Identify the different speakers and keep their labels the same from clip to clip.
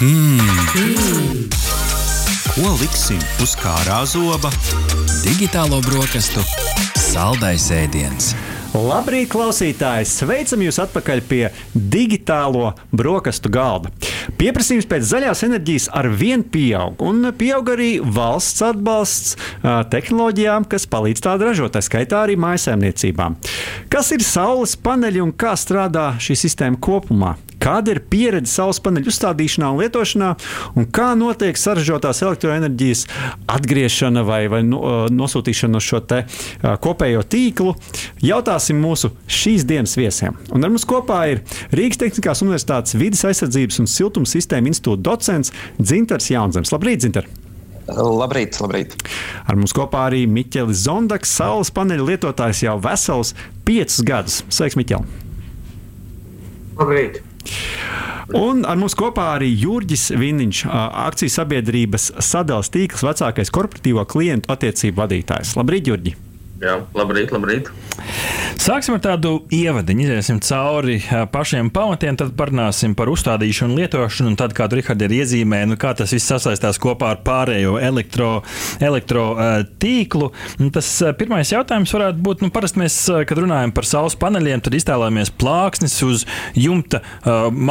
Speaker 1: Hmm. Ko liksim uz kārā zoba?
Speaker 2: Digitālo brokastu saldais ēdiens.
Speaker 3: Labrīt, klausītāji! Sveicam jūs atpakaļ pie digitālo brokastu galda. Pieprasījums pēc zaļās enerģijas ar vienu pieaug, un pieaug arī valsts atbalsts tehnoloģijām, kas palīdz tādu ražot, tā skaitā arī mājsaimniecībām. Kas ir saules paneļi un kā strādā šī sistēma kopumā? Kāda ir pieredze saules paneļu uzstādīšanā un lietošanā, un kā notiek saražotās elektroenerģijas atgriešana vai, vai nosūtīšana uz šo te, uh, kopējo tīklu? Jautāsim mūsu šīs dienas viesiem. Un ar mums kopā ir Rīgas Tehniskās Universitātes vidas aizsardzības un siltuma sistēma institūta docents Dzintars Jaunzems. Labrīt, Dzintar!
Speaker 4: Labrīt, labrīt.
Speaker 3: Ar mums kopā arī Miķelis Zondaks, saules paneļa lietotājs jau vesels piecus gadus. Sveiks, Miķel!
Speaker 5: Labrīt!
Speaker 3: Un ar mums kopā arī Jurģis Viniņš, akcijas sabiedrības sadalījuma tīkls, vecākais korporatīvo klientu attiecību vadītājs. Labrīt, Jurģi!
Speaker 5: Jā, labrīt, labrīt.
Speaker 6: Sāksim ar tādu ievadiņu, iesim cauri pašiem pamatiem, tad parunāsim par uzstādīšanu, lietošanu, un tad, kā Rihards ir iezīmējis, nu, kā tas viss sasaistās kopā ar pārējo elektro, elektro tīklu. Tas pirmais jautājums varētu būt, nu, parasti mēs, kad runājam par saules paneļiem, tad iztēlojamies plāksnes uz jumta,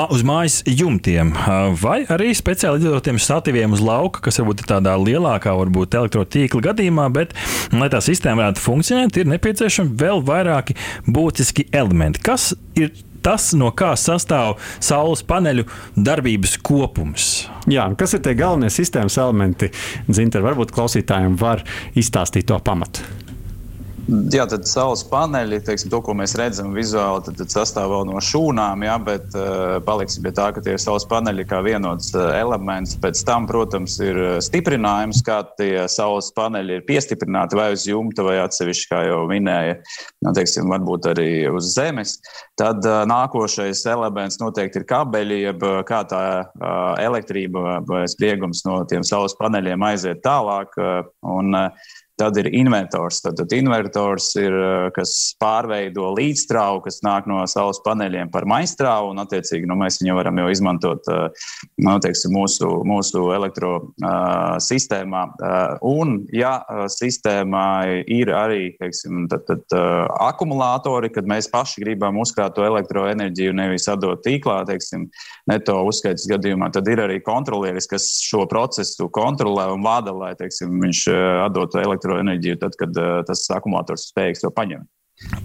Speaker 6: uz mājas jumtiem, vai arī speciāli izveidotiem statīviem uz lauka, kas varbūt ir tādā lielākā, varbūt elektrotīkla gadījumā, bet, lai tā sistēma varētu funkcionēt, funkcionēt, ir nepieciešami vēl vairāki būtiski elementi. Kas ir tas, no kā sastāv saules paneļu darbības kopums?
Speaker 3: Jā, kas ir tie galvenie sistēmas elementi? Zinter, varbūt klausītājiem var izstāstīt to pamatu.
Speaker 4: Jā, tad saules paneļi, teiksim, to, ko mēs redzam vizuāli, tad, tad sastāv no šūnām, jā, bet uh, paliksim pie tā, ka tie ir saules paneļi kā vienots uh, elements. Pēc tam, protams, ir stiprinājums, kā tie saules paneļi ir piestiprināti vai uz jumta, vai atsevišķi, kā jau minēja, nu, teiksim, varbūt arī uz zemes. Tad uh, nākošais elements noteikti ir kabeļi, jeb kā tā uh, elektrība vai spriegums no tiem saules paneļiem aiziet tālāk. Uh, un, uh, Tad ir invertors. Tad, tad invertors ir eh, kas pārveido līdzstrāvu, kas nāk no saules paneļiem par maistrāvu, un attiecīgi nu, mēs viņu varam jau izmantot eh, nu, teiksim, mūsu, mūsu elektrosistēmā. Uh, un, ja sistēmā ir arī teiksim, tad, tad, akumulātori, kad mēs paši gribam uzkrāt to elektroenerģiju, nevis atdot tīklā, teiksim, neto uzskaitas gadījumā, tad ir arī kontrolieris, kas šo procesu kontrolē un vada, lai teiksim, viņš atdotu elektroenerģiju elektroenerģiju, tad, kad uh, tas akumulators spējīgs to paņemt.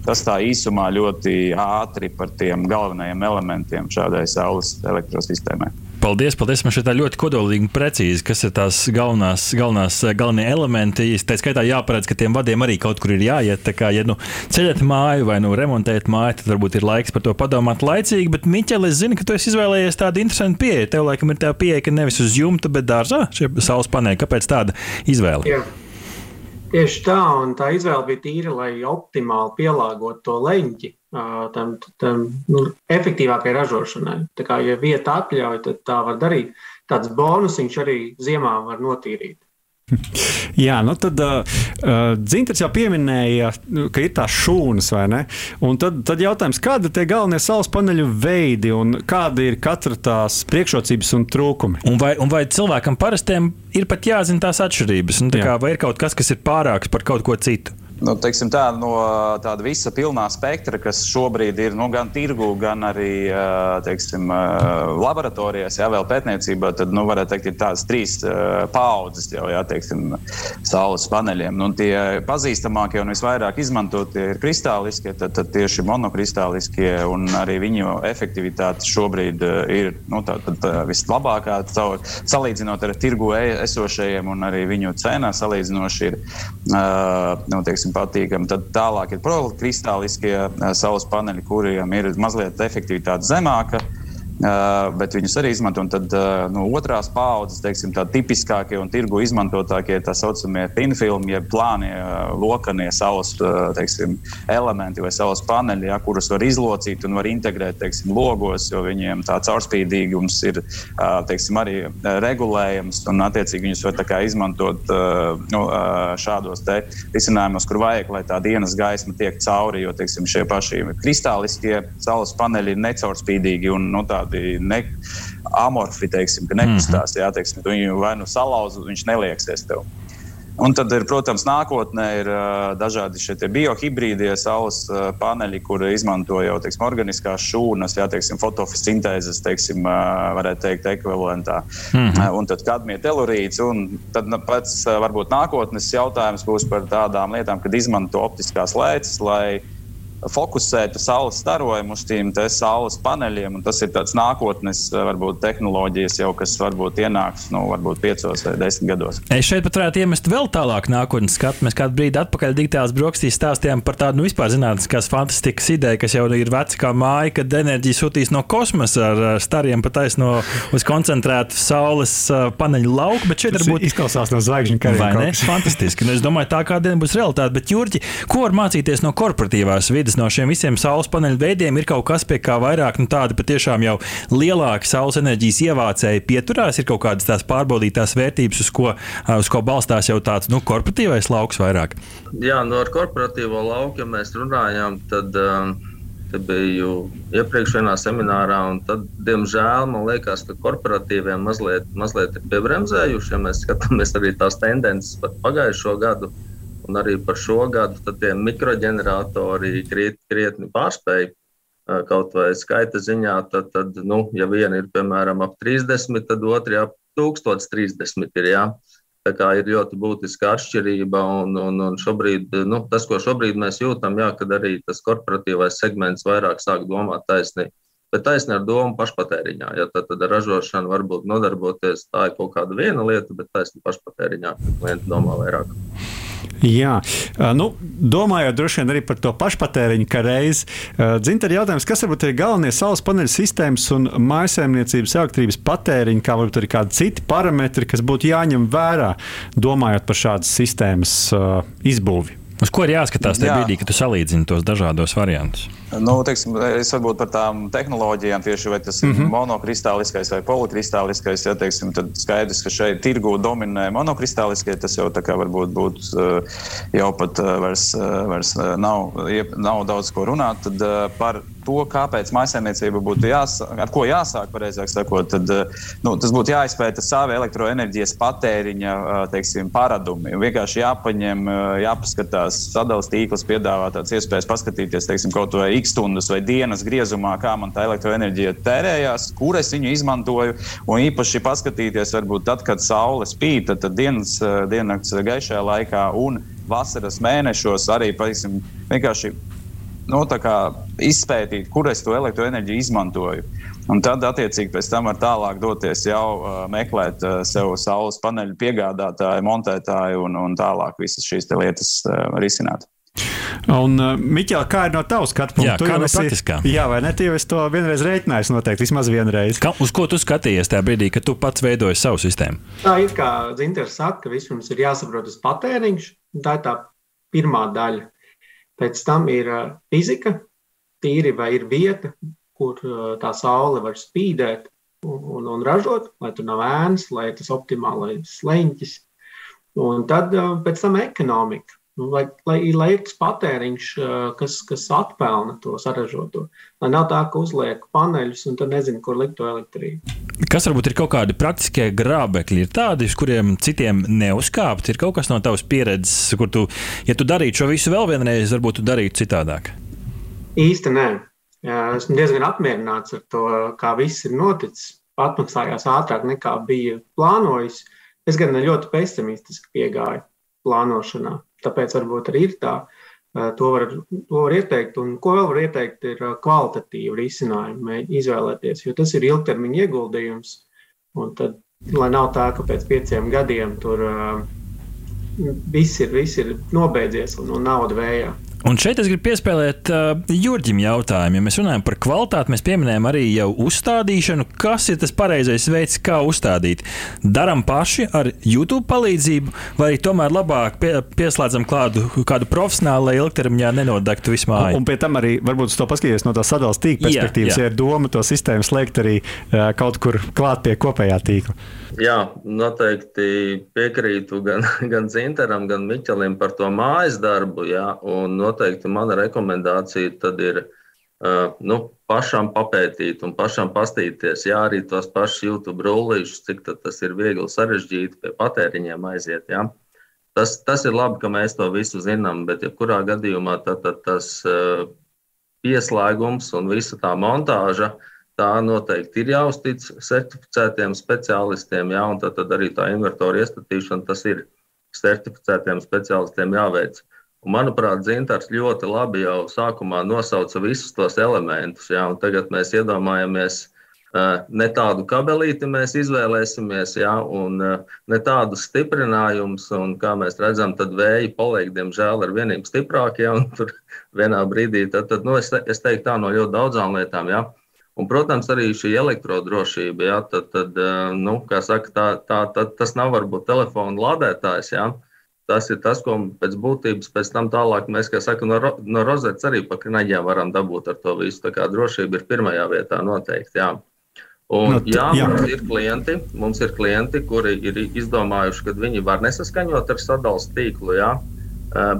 Speaker 4: Tas tā īsumā ļoti ātri par tiem galvenajiem elementiem šādai saules elektrosistēmai.
Speaker 6: Paldies, paldies. Man šeit tā ļoti kodolīgi un precīzi, kas ir tās galvenās, galvenās galvenie elementi. Tā skaitā jāparedz, ka tiem vadiem arī kaut kur ir jāiet. Tā kā, ja nu ceļat māju vai nu remontējat māju, tad varbūt ir laiks par to padomāt laicīgi. Bet, Miķel, es zinu, ka tu esi izvēlējies tādu interesantu pieeju. Tev laikam ir tā pieeja, ka nevis uz jumta, bet dārzā šie saules paneļi. Kāpēc tāda izvēle?
Speaker 5: Jā. Tieši tā, un tā izvēle bija tīra, lai optimāli pielāgotu to leņķi tam, tam nu, efektīvākai ražošanai. Tā kā, ja vieta atļauj, tad tā var darīt. Tāds bonusiņš arī ziemā var notīrīt.
Speaker 3: Jā, nu tad uh, Dzintars jau pieminēja, ka ir tās šūnas, vai ne? Un tad, tad jautājums, kādi ir tie galvenie saules paneļu veidi un kāda ir katra tās priekšrocības un trūkumi?
Speaker 6: Un vai, un vai cilvēkam parastiem ir pat jāzina tās atšķirības? Nu, tā kā, vai ir kaut kas, kas ir pārāks par kaut ko citu?
Speaker 4: Nu, tā, no tāda visa pilnā spektra, kas šobrīd ir nu, gan tirgu, gan arī teiksim, laboratorijās, jā, vēl pētniecībā, tad nu, varētu teikt, ir tādas trīs paudzes jau jā, teiksim, saules paneļiem. Nu, tie pazīstamākie un visvairāk izmantotie ir kristāliskie, tad, tad tieši monokristāliskie, un arī viņu efektivitāte šobrīd ir nu, tā, tā, vislabākā, salīdzinot ar tirgu e, esošajiem, un arī viņu cenā salīdzinoši ir. Uh, nu, teiksim, teiksim, patīkami. Tad tālāk ir prolikristāliskie saules paneļi, kuriem ir mazliet efektivitāte zemāka. Uh, bet viņus arī izmanto. Un tad uh, no nu, otrās paudzes, teiksim, tā tipiskākie un tirgu izmantotākie tā saucamie pinfilmi, jeb plānie, uh, lokanie saules teiksim, elementi vai saules paneļi, ja, kurus var izlocīt un var integrēt teiksim, logos, jo viņiem tā caurspīdīgums ir teiksim, arī regulējams un attiecīgi viņus var izmantot nu, šādos risinājumos, kur vajag, lai tā dienas gaisma tiek cauri, jo teiksim, šie paši kristāliskie saules paneļi ir necaurspīdīgi un nu, tā tādi ne, amorfi, teiksim, ka nekustās. Mm -hmm. Jā, teiksim, viņu vai nu salauzi, viņš nelieksies tev. Un tad, ir, protams, nākotnē ir uh, dažādi šie biohibrīdie saules uh, paneļi, kur izmanto jau teiksim, organiskās šūnas, jā, teiksim, fotosintēzes, teiksim, uh, varētu teikt, ekvivalentā. Mm -hmm. Un tad kadmija telurīts. Tad nu, pēc varbūt nākotnes jautājums būs par tādām lietām, kad izmanto optiskās lēcas, lai fokusētu saules starojumu uz tiem saules paneļiem. Tas ir tāds nākotnes, varbūt, tehnoloģijas, jau, kas varbūt ienāks nu, varbūt piecos vai desmit gados.
Speaker 6: Es šeit pat varētu iemest vēl tālāk nākotnes skatu. Mēs kādu brīdi atpakaļ digitālās brokastīs stāstījām par tādu nu, vispār zinātniskās fantastikas ideju, kas jau ir veca kā māja, kad enerģija sūtīs no kosmosa ar stariem pataisno uz koncentrētu saules paneļu lauku. Bet šeit varbūt
Speaker 3: izklausās no zvaigžņu kariem.
Speaker 6: Vai ne? Fantastiski. Nu, es domāju, tā kādien būs realitāte. Bet, Jurģi, ko var mācīties no korporatīvās vidas? No šiem visiem saules paneļu veidiem ir kaut kas, pie kā vairāk nu, tādi patiešām jau lielāki saules enerģijas ievācēji pieturās, ir kaut kādas tās pārbaudītās vērtības, uz ko, uz ko balstās jau tāds nu, korporatīvais lauks vairāk.
Speaker 7: Jā, no nu, ar korporatīvo lauku, ja mēs runājam, tad. Um... Te biju iepriekšējā seminārā, un tad, diemžēl, man liekas, ka korporatīviem mazliet, mazliet ir piebremzējuši. Ja mēs skatāmies arī tās tendences pat pagājušo gadu, un arī par šo gadu, tad tie mikroģeneratori kriet, krietni pārspēja. Kaut vai skaita ziņā, tad, tad nu, ja viena ir piemēram ap 30, tad otra ap 1030 ir. Jā. Tā kā ir ļoti būtiska atšķirība, un, un, un šobrīd, nu, tas, ko šobrīd mēs jūtam, jā, kad arī tas korporatīvais segments vairāk sāk domāt taisnīgi. Bet taisnība ar domu pašpatēriņā. Ja tad, tad ražošana varbūt nodarboties, tā ir kaut kāda viena lieta, bet taisnība pašpatēriņā klienti domā vairāk.
Speaker 3: Jā, nu, domājot droši vien arī par to pašpatēriņu, kā reiz. Dzintara jautājums, kas varbūt ir galvenie saules paneļu sistēmas un mājsaimniecības elektrības patēriņa, kā varbūt arī kādi citi parametri, kas būtu jāņem vērā, domājot par šādas sistēmas izbūvi?
Speaker 6: Uz ko ir jāskatās tajā Jā. brīdī, kad tu salīdzini tos dažādos variantus?
Speaker 4: Nu, teiksim, es varbūt par tām tehnoloģijām tieši vai tas mm -hmm. ir monokristāliskais vai polikristāliskais. Ja, teiksim, tad skaidrs, ka šeit tirgu dominē monokristāliskie. Tas jau varbūt būtu jau pat vairs, vairs nav, nav daudz ko runāt. Tad par to, kāpēc maisaimniecība būtu jāsāk, ar ko jāsāk, pareizāk sakot, tad nu, tas būtu jāizpēta savi elektroenerģijas patēriņa teiksim, paradumi. Vienkārši jāpaņem, jāpaskatās, sadalījums tīkls piedāvā tādas iespējas paskatīties, teiksim, kaut vai stundas vai dienas griezumā, kā man tā elektroenerģija tērējās, kur es viņu izmantoju. Un īpaši paskatīties, varbūt tad, kad saule spīd, tad, tad dienas, diennakts gaišajā laikā un vasaras mēnešos arī paiksim, vienkārši nu, izpētīt, kur es to elektroenerģiju izmantoju. Un tad, attiecīgi, pēc tam var tālāk doties jau uh, meklēt uh, sev saules paneļu piegādātāju, montētāju un, un tālāk visas šīs lietas uh, risināt.
Speaker 3: Un, uh, Miķel, kā ir no tavas skatu punkta?
Speaker 6: Jā, kā no praktiskā?
Speaker 3: Jā, vai ne? Tu jau to vienreiz rēķinājies, noteikti vismaz vienreiz.
Speaker 6: Ka, uz ko tu skatījies tajā brīdī, kad tu pats veidoji savu sistēmu?
Speaker 5: Tā ir kā Zinters saka, ka vispirms ir jāsaprot tas patēriņš. Tā ir tā pirmā daļa. Pēc tam ir fizika, tīri vai ir vieta, kur tā saule var spīdēt un, un, un ražot, lai tur nav ēnas, lai tas optimālais leņķis. Un tad pēc tam ekonomika. Nu, lai, lai, lai ir tas patēriņš, kas, kas atpelna to saražoto. Lai nav tā, ka uzliek paneļus un tad nezinu, kur likt to elektrību.
Speaker 6: Kas varbūt ir kaut kādi praktiskie grābekļi, ir tādi, uz kuriem citiem neuzkāpt? Ir kaut kas no tavas pieredzes, kur tu, ja tu darītu šo visu vēl vienreiz, varbūt tu darītu citādāk?
Speaker 5: Īsti nē. Esmu diezgan apmierināts ar to, kā viss ir noticis. Atmaksājās ātrāk nekā bija plānojis. Es gan ļoti pesimistiski piegāju plānošanā. Tāpēc varbūt arī ir tā. To var, to var ieteikt, un ko vēl var ieteikt, ir kvalitatīvu risinājumu izvēlēties, jo tas ir ilgtermiņa ieguldījums. Un tad, lai nav tā, ka pēc pieciem gadiem tur viss, ir, viss ir nobeidzies un, un nauda vējā.
Speaker 6: Un šeit es gribu piespēlēt uh, Jurģim jautājumu. Ja mēs runājam par kvalitāti, mēs pieminējam arī jau uzstādīšanu. Kas ir tas pareizais veids, kā uzstādīt? Darām paši ar YouTube palīdzību, vai tomēr labāk pie, pieslēdzam klādu kādu profesionālu, lai ilgtermiņā nenodegtu visu māju?
Speaker 3: Un, un pie tam arī varbūt to paskatīties no tā sadalījuma tīkla perspektīvas, jā, jā. ja ir doma to sistēmu slēgt arī uh, kaut kur klāt pie kopējā tīkla.
Speaker 7: Jā, noteikti piekrītu gan, gan Zinteram, gan Miķelim par to mājas darbu. Jā, un noteikti mana rekomendācija tad ir uh, nu, pašam papētīt un pašam pastīties. Jā, arī tos pašus YouTube rullīšus, cik tas ir viegli sarežģīti pie patēriņiem aiziet. Jā. Tas, tas ir labi, ka mēs to visu zinām, bet jebkurā ja gadījumā tad, tad tas uh, pieslēgums un visa tā montāža. Tā noteikti ir jāuztic certificētiem speciālistiem, jā, un tad, tad arī tā invertora iestatīšana tas ir certificētiem speciālistiem jāveic. Un, manuprāt, Zintars ļoti labi jau sākumā nosauca visus tos elementus. Jā, tagad mēs iedomājamies, ne tādu kabelīti mēs izvēlēsimies, jā, un ne tādus stiprinājumus. Kā mēs redzam, tad vēji paliek, diemžēl, ar vienību stiprākie. Tur vienā brīdī, tad, tad nu, es, es teiktu tā no ļoti daudzām lietām. Jā. Un, protams, arī šī elektrodrošība, jā, tad, tad, nu, saka, tā, tā, tā, tas nav varbūt telefona lādētājs. Jā. Tas ir tas, ko pēc būtības pēc tam tālāk mēs, kā saka, no, no rozetes arī pa knaģiem varam dabūt ar to visu. Tā kā drošība ir pirmajā vietā noteikti. Jā. Un, no, nu, jā, jā, mums ir klienti, mums ir klienti, kuri ir izdomājuši, ka viņi var nesaskaņot ar sadalījuma tīklu. Jā.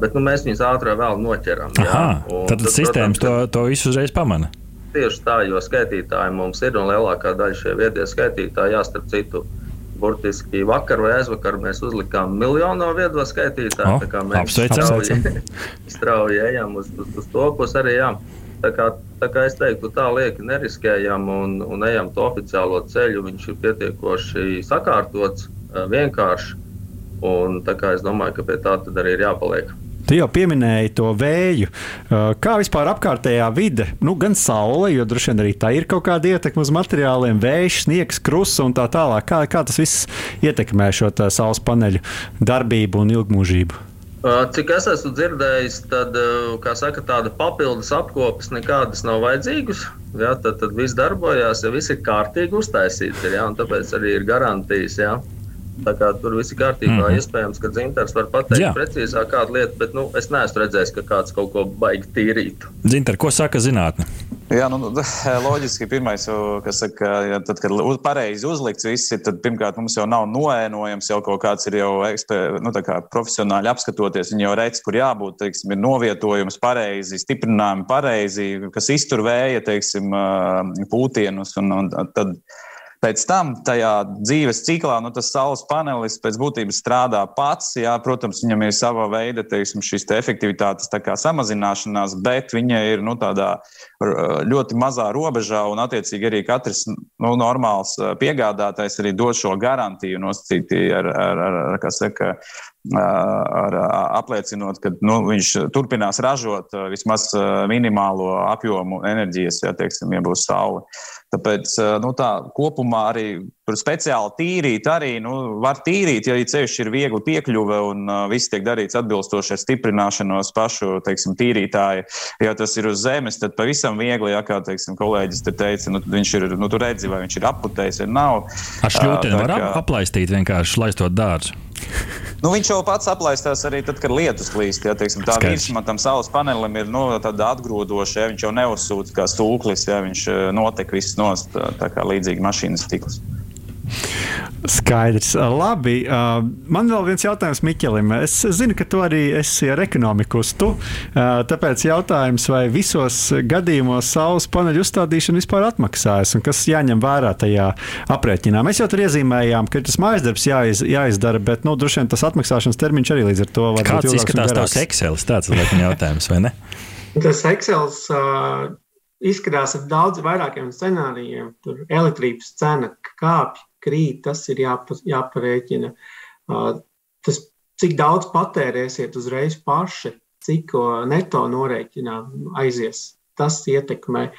Speaker 7: Bet nu, mēs viņus ātrāk vēl noķeram.
Speaker 6: Aha, tad, tad sistēmas to, to visu uzreiz pamana.
Speaker 7: Tieši tā, jo skaitītāji mums ir un lielākā daļa šie viedie skaitītāji, jā, starp citu, burtiski vakar vai aizvakar mēs uzlikām miljonu viedo skaitītāju.
Speaker 6: Oh, tā kā mēs strauji,
Speaker 7: strauji ejam uz, uz, uz to pusi arī. Jā. Tā kā, tā kā es teiktu, tā lieki neriskējam un, un ejam to oficiālo ceļu. Viņš ir pietiekoši sakārtots, vienkāršs. Un, tā kā es domāju, ka pie tā arī ir jāpaliek.
Speaker 3: Tu jau pieminēji to vēju. Uh, kā vispār apkārtējā vide, nu, gan saule, jo droši vien arī tā ir kaut kāda ietekme uz materiāliem, vējš, sniegs, krusts un tā tālāk. Kā, kā tas viss ietekmē šo saules paneļu darbību un ilgmūžību?
Speaker 7: Uh, cik es esmu dzirdējis, tad uh, saka, tāda papildus apkopes nekādas nav vajadzīgas. Ja, tad, tad viss darbojās, ja viss ir kārtīgi uztaisīts. Ja, tāpēc arī ir garantijas. Ja. Tā kā tur viss ir kārtībā. Mm -hmm. Iespējams, ka dzintars var pateikt Jā. precīzāk kādu lietu, bet nu, es neesmu redzējis, ka kāds kaut ko baigi tīrītu.
Speaker 6: Dzintar, ko saka zinātne?
Speaker 4: Jā, nu, loģiski, pirmais, kas saka, ja tad, kad uz, pareizi uzlikts viss, ir, tad pirmkārt mums jau nav noēnojams, jau kaut kāds ir jau eksper, nu, kā profesionāli apskatoties, viņi jau redz, kur jābūt, teiksim, ir novietojums pareizi, stiprinājumi pareizi, kas iztur vēja, teiksim, pūtienus un, un tad Pēc tam tajā dzīves ciklā nu, tas saules panelis pēc būtības strādā pats. Jā, protams, viņam ir sava veida teiksim, šīs te efektivitātes samazināšanās, bet viņa ir nu, tādā ļoti mazā robežā un, attiecīgi, arī katrs nu, normāls piegādātājs arī dod šo garantiju nosacīti ar, ar, ar, saka, ar, apliecinot, ka nu, viņš turpinās ražot vismaz minimālo apjomu enerģijas, ja, teiksim, ja būs saule. Tāpēc nu, tā, kopumā arī tur speciāli tīrīt, arī nu, var tīrīt, ja ceļš ir viegli piekļuve un viss tiek darīts atbilstoši ar stiprināšanos pašu teiksim, tīrītāju. Ja tas ir uz zemes, tad pavisam viegli, ja kā teiksim, kolēģis te teica, nu, viņš ir, nu, tu redzi, vai viņš ir aputējis vai nav.
Speaker 6: Ar šļūteni var kā... aplaistīt vienkārši laistot dārzu.
Speaker 4: Nu, viņš jau pats aplaistās arī tad, kad lietus klīst. Ja, teiksim, tā virsma tam saules panelim ir nu, atgrūdoša. Ja, viņš jau neuzsūta kā stūklis, ja viņš notek viss nost, tā kā līdzīgi mašīnas stikls.
Speaker 3: Skaidrs. Labi. Man vēl viens jautājums Miķelim. Es zinu, ka tu arī esi ar ekonomiku. Tāpēc jautājums, vai visos gadījumos saules paneļu uzstādīšana vispār atmaksājas un kas jāņem vērā tajā aprēķinā. Mēs jau tur iezīmējām, ka tas mājas darbs jāiz, jāizdara, bet nu, droši vien tas atmaksāšanas termiņš arī līdz ar to var
Speaker 6: būt. Kāds izskatās tās Excel? Tāds ir jautājums, vai ne?
Speaker 5: Tas Excel uh, izskatās ar daudz vairākiem scenārijiem. Tur elektrības cena kāpj krīt, tas ir jāpa, jāparēķina. Tas, cik daudz patērēsiet uzreiz paši, cik neto norēķinā aizies, tas ietekmē.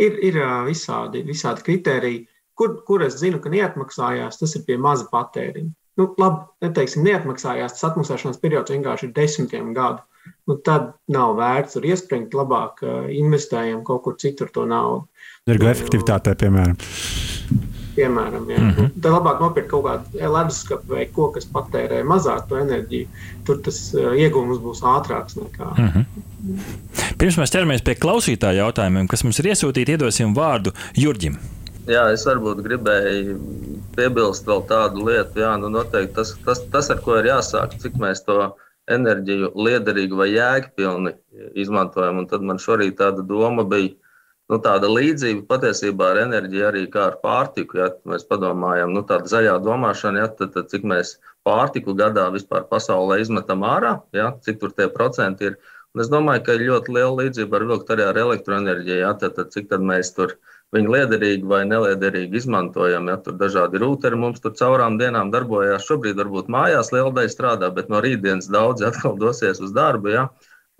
Speaker 5: Ir, ir visādi, visādi kriteriji, kur, kur es zinu, ka neatmaksājās, tas ir pie maza patēriņa. Nu, labi, neteiksim, neatmaksājās, tas atmaksāšanās periods vienkārši ir desmitiem gadu. Nu, tad nav vērts tur iespringt, labāk investējam kaut kur citur to naudu.
Speaker 3: Energoefektivitātē, piemēram
Speaker 5: piemēram. Ja. Mm -hmm. Tad labāk nopirkt kaut kādu leduskapu vai ko, kas patērē mazāk to enerģiju. Tur tas iegūms būs ātrāks nekā. Mm -hmm.
Speaker 6: Pirms mēs ķeramies pie klausītāju jautājumiem, kas mums ir iesūtīti, iedosim vārdu Jurģim.
Speaker 7: Jā, es varbūt gribēju piebilst vēl tādu lietu, Jā, nu noteikti tas, tas, tas, ar ko ir jāsāk, cik mēs to enerģiju liederīgi vai jēgpilni izmantojam. Un tad man šorīt tāda doma bija, nu, tāda līdzība patiesībā ar enerģiju arī kā ar pārtiku. Ja mēs padomājam, nu, tāda zaļā domāšana, ja, tad, tad cik mēs pārtiku gadā vispār pasaulē izmetam ārā, ja, cik tur tie procenti ir. Un es domāju, ka ir ļoti liela līdzība ar vilkt arī ar elektroenerģiju. Ja, tad, tad cik tad mēs tur viņu liederīgi vai neliederīgi izmantojam. Ja, tur dažādi rūteri mums tur caurām dienām darbojās. Šobrīd varbūt mājās liela daļa strādā, bet no rītdienas daudzi atkal dosies uz darbu. Ja.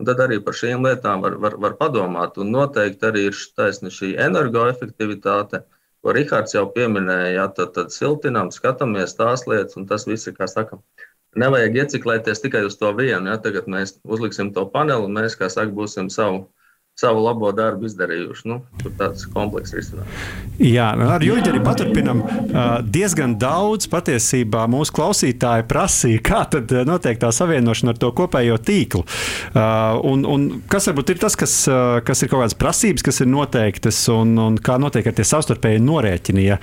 Speaker 7: Un tad arī par šīm lietām var, var, var padomāt. Un noteikti arī ir taisna šī energoefektivitāte, ko Rihards jau pieminēja. Ja, tad, tad siltinām, skatāmies tās lietas, un tas viss ir, kā sakām, nevajag ieciklēties tikai uz to vienu. Ja, tagad mēs uzliksim to paneli, un mēs, kā saka, būsim savu savu labo darbu izdarījuši. Nu, tur tāds komplekss risinājums.
Speaker 3: Jā, nu, ar Juļģi arī paturpinam. Diezgan daudz patiesībā mūsu klausītāji prasīja, kā tad notiek tā savienošana ar to kopējo tīklu. Un, un kas varbūt ir tas, kas, kas ir kaut kādas prasības, kas ir noteiktas, un, un kā notiek ar tie savstarpēji norēķini, ja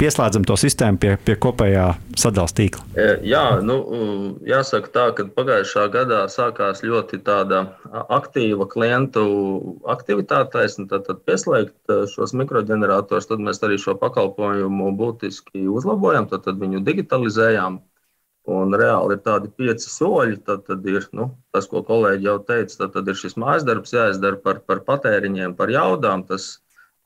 Speaker 3: pieslēdzam to sistēmu pie, pie kopējā sadalījuma tīkla?
Speaker 7: Jā, nu, jāsaka tā, ka pagājušā gadā sākās ļoti aktīva klientu aktivitātēs, un tad, tad pieslēgt eh, šos mikroģeneratorus, tad mēs arī šo pakalpojumu būtiski uzlabojam, tad, tad viņu digitalizējām. Un reāli ir tādi pieci soļi. Tad, tad ir nu, tas, ko kolēģi jau teica, tad, tad ir šis mājas darbs jāizdara par, par patēriņiem, par jaudām. Tas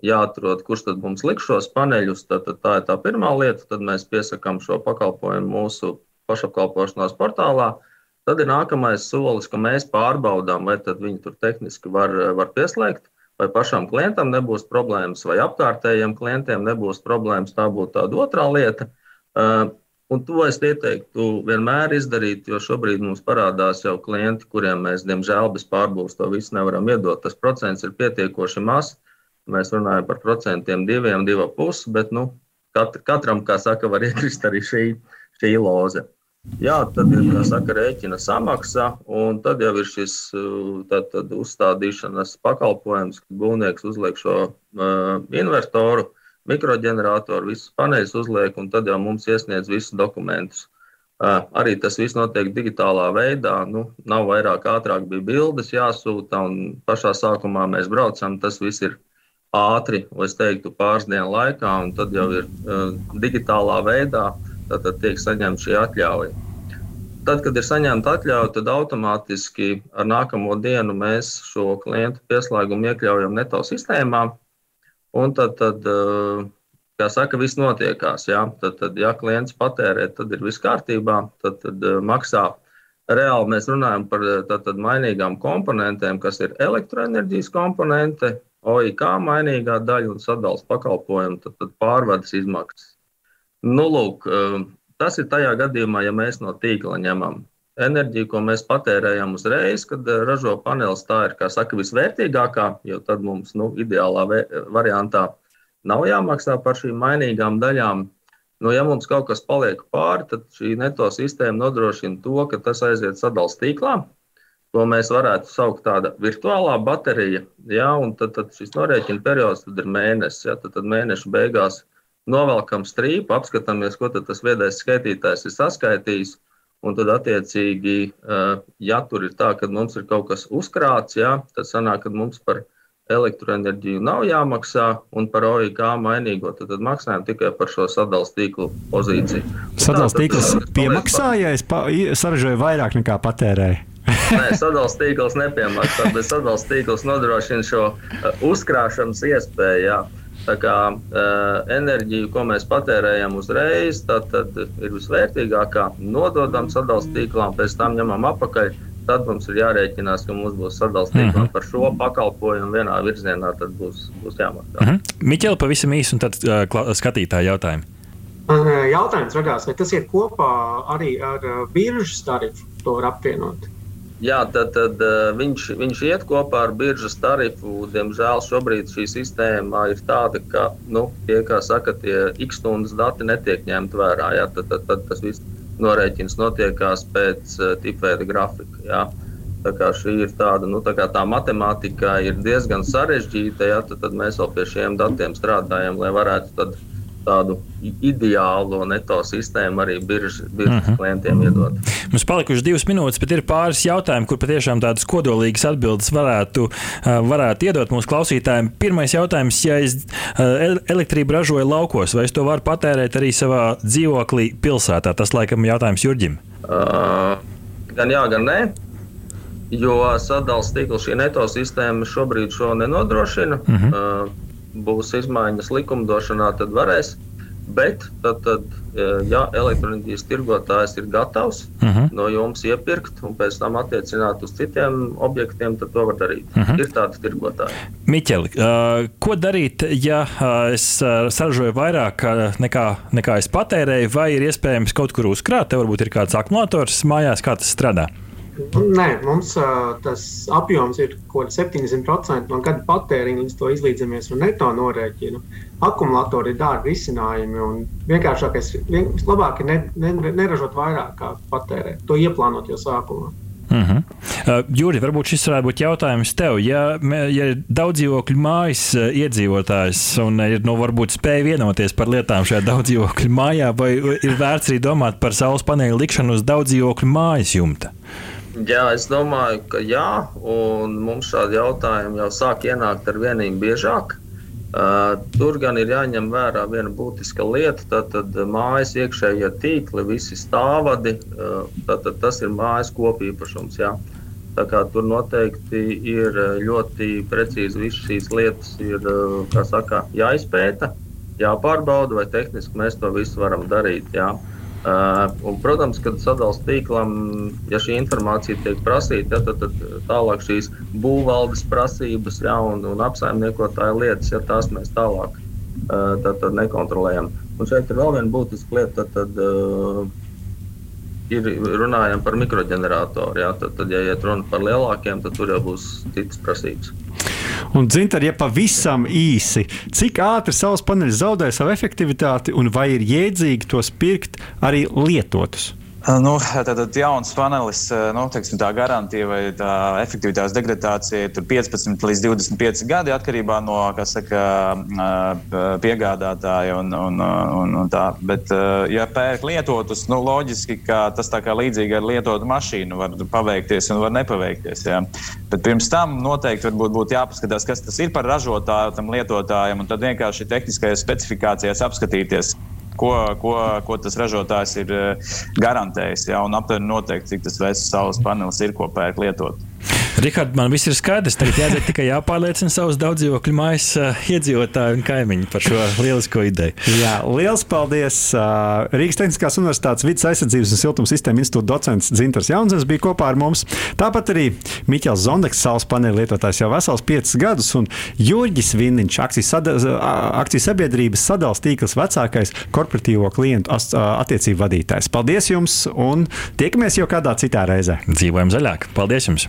Speaker 7: jāatrod, kurš tad mums liks šos paneļus. Tad, tad tā ir tā pirmā lieta. Tad mēs piesakām šo pakalpojumu mūsu pašapkalpošanās portālā. Uh, Tad ir nākamais solis, ka mēs pārbaudām, vai viņi tur tehniski var, var pieslēgt, vai pašam klientam nebūs problēmas, vai apkārtējiem klientiem nebūs problēmas. Tā būtu tāda otrā lieta. Uh, un to es ieteiktu vienmēr izdarīt, jo šobrīd mums parādās jau klienti, kuriem mēs, diemžēl, bez pārbūves to visu nevaram iedot. Tas procents ir pietiekoši mazs. Mēs runājam par procentiem, diviem, divu pusi, bet nu, katram, kā saka, var iekrist arī šī, šī loze. Jā, tad ir saka, rēķina samaksa, un tad jau ir šis tad, tad uzstādīšanas pakalpojums, kad būvnieks uzliek šo uh, invertoru, mikroģeneratoru, visas paneļus uzliek, un tad jau mums iesniedz visus dokumentus. Uh, arī tas viss notiek digitālā veidā. Nu, nav vairāk ātrāk, bija bildes jāsūta, un pašā sākumā mēs braucam. Tas viss ir ātri, es teiktu, pāris dienu laikā, un tad jau ir uh, digitālā veidā. Uh, tad tiek saņemta šī atļauja. Tad, kad ir saņemta atļauja, tad automātiski ar nākamo dienu mēs šo klientu pieslēgumu iekļaujam neto sistēmā. Un tad, tad kā saka, viss notiekās. Ja? Tad, tad, ja klients patērē, tad ir viss kārtībā, tad, tad maksā. Reāli mēs runājam par tātad, mainīgām komponentēm, kas ir elektroenerģijas komponente, OIK mainīgā daļa un sadalījuma pakalpojumu, tad, tad pārvades izmaksas. Nu, lūk, eh, tas ir tajā gadījumā, ja mēs no tīkla ņemam enerģiju, ko mēs patērējam uzreiz, kad eh, ražo panelis. Tā ir saka, visvērtīgākā, jo tad mums nu, ideālā variantā nav jāmaksā par šīm mainīgām daļām. Nu, ja mums kaut kas paliek pāri, tad šī neto sistēma nodrošina to, ka tas aiziet sadalījuma tīklā, ko mēs varētu saukt par tādu virtuālā bateriju. Ja, tad, tad šis norēķina periods ir mēnesis. Ja, tad, tad mēneša beigās novelkam strīpu, apskatāmies, ko tas viedais skaitītājs ir saskaitījis. Un tad, attiecīgi, ja tur ir tā, ka mums ir kaut kas uzkrāts, jā, tad sanāk, ka mums par elektroenerģiju nav jāmaksā, un par OIK mainīgo tad, tad maksājam tikai par šo sadalījuma tīklu pozīciju.
Speaker 3: Sadalījuma tīkls piemaksāja, es pa, saražoju vairāk nekā patērēju.
Speaker 7: Nē, sadalījuma tīkls nepiemaksā, bet sadalījuma tīkls nodrošina šo uzkrāšanas iespēju. Jā. Kā uh, enerģija, ko mēs patērējam uzreiz, tad, tad ir visvērtīgākā. Nododam sadalījuma tīklām, pēc tam ņemam apakaļ. Tad mums ir jārēķinās, ka mums būs sadalījuma tīklā mm -hmm. par šo pakalpojumu vienā virzienā. Tad būs, būs jāmaksā. Mm
Speaker 6: -hmm. Miķeli, pavisam īsi, un tad uh, skatītāji jautājumi.
Speaker 5: Jautājums radās, vai tas iet kopā arī ar biržas tarifu, to var apvienot?
Speaker 7: Jā, tad, tad uh, viņš, viņš iet kopā ar biržas tarifu. Diemžēl šobrīd šī sistēma ir tāda, ka nu, tie, kā saka, tie x stundas dati netiek ņemti vērā. Jā, tad, tad, tad tas viss norēķins notiekās pēc uh, tipveida grafika. Jā. Tā kā šī ir tāda, nu, tā, tā matemātika ir diezgan sarežģīta, ja, tad, tad mēs vēl pie šiem datiem strādājam, lai varētu tad tādu ideālo neto sistēmu arī biržas uh -huh. klientiem iedot.
Speaker 6: Mums palikušas divas minūtes, bet ir pāris jautājumi, kur patiešām tādas kodolīgas atbildes varētu, varētu iedot mūsu klausītājiem. Pirmais jautājums, ja es elektrību ražoju laukos, vai es to varu patērēt arī savā dzīvoklī pilsētā? Tas laikam jautājums Jurģim. Uh,
Speaker 7: gan jā, gan nē. Jo sadalījuma tīkla šī neto sistēma šobrīd šo nenodrošina. Uh -huh. uh, būs izmaiņas likumdošanā, tad varēs. Bet, tad, tad, ja elektroenerģijas tirgotājs ir gatavs uh mhm. -huh. no jums iepirkt un pēc tam attiecināt uz citiem objektiem, tad to var darīt. Uh mhm. -huh. Ir tādi tirgotāji.
Speaker 6: Miķeli, uh, ko darīt, ja uh, es saražoju vairāk nekā, nekā es patērēju, vai ir iespējams kaut kur uzkrāt? Te varbūt ir kāds akumulators mājās, kā tas strādā.
Speaker 5: Nē, mums uh, tas apjoms ir kaut kāds 70% no gada patēriņa. Līdz to izlīdzamies un neto norēķinu. Akumulatori ir dārgi risinājumi un vienkāršākais, vien, labāk ir ne, ne, neražot vairāk, kā patērēt. To ieplānot jau sākumā.
Speaker 6: Uh -huh. uh, Juri, varbūt šis varētu būt jautājums tev. Ja, ja ir daudz dzīvokļu mājas uh, iedzīvotājs un ir nu, varbūt spēja vienoties par lietām šajā daudz dzīvokļu mājā, vai ir vērts arī domāt par saules paneļu likšanu uz daudz dzīvokļu mājas jumta?
Speaker 7: Jā, es domāju, ka jā, un mums šādi jautājumi jau sāk ienākt ar vienīgi biežāk. Uh, tur gan ir jāņem vērā viena būtiska lieta. Tātad mājas iekšējie tīkli, visi stāvadi, uh, tātad tas ir mājas kopīpašums. Jā. Tā kā tur noteikti ir ļoti precīzi visas šīs lietas ir, saka, jāizpēta, jāpārbauda, vai tehniski mēs to visu varam darīt. Jā. Uh, Uh, un, protams, kad sadalījuma tīklam, ja šī informācija tiek prasīta, ja, tad, tad tālāk šīs būvvaldes prasības ja, un, un apsaimniekotāja lietas, ja tās mēs tālāk uh, tad, tad nekontrolējam. Un šeit ir vēl viena būtiska lieta. Tad, tad, uh, ir runājam par mikroģeneratoru. Ja, tad, tad, ja iet runa par lielākiem, tad tur jau būs citas prasības.
Speaker 3: Un, Dzintar, ja pavisam īsi, cik ātri saules paneļi zaudē savu efektivitāti un vai ir jēdzīgi tos pirkt arī lietotus?
Speaker 4: Nu, Tātad jauns panelis, nu, teiksim, tā garantija vai tā efektivitātes degradācija ir 15 līdz 25 gadi atkarībā no saka, piegādātāja. Un, un, un, un tā. Bet, ja pērk lietotus, nu, loģiski, ka tas tā kā līdzīgi ar lietotu mašīnu var paveikties un var nepaveikties. Jā. Bet pirms tam noteikti būtu jāpaskatās, kas tas ir par ražotāju tam lietotājam, un tad vienkārši tehniskajās specifikācijās apskatīties ko, ko, ko tas ražotājs ir eh, garantējis. Ja, un aptuveni noteikti, cik tas veids saules panelis ir, ko pērk lietot.
Speaker 6: Rihard, man viss ir skaidrs. Tagad jāiet tikai jāpārliecina savus daudzdzīvokļu mājas uh, iedzīvotāju un kaimiņu par šo lielisko ideju.
Speaker 3: Jā, liels paldies! Uh, Rīgas Tehniskās Universitātes vidas aizsardzības un siltuma sistēma institūta docents Dzintars Jaunzens bija kopā ar mums. Tāpat arī Miķels Zondeks, saules paneļa lietotājs jau vesels piecus gadus, un Jurģis Vinniņš, akcijas, sada, akcijas sabiedrības sadals tīkls vecākais korporatīvo klientu attiecību vadītājs. Paldies jums un tiekamies jau kādā citā reizē.
Speaker 6: Dzīvojam zaļāk! Paldies jums!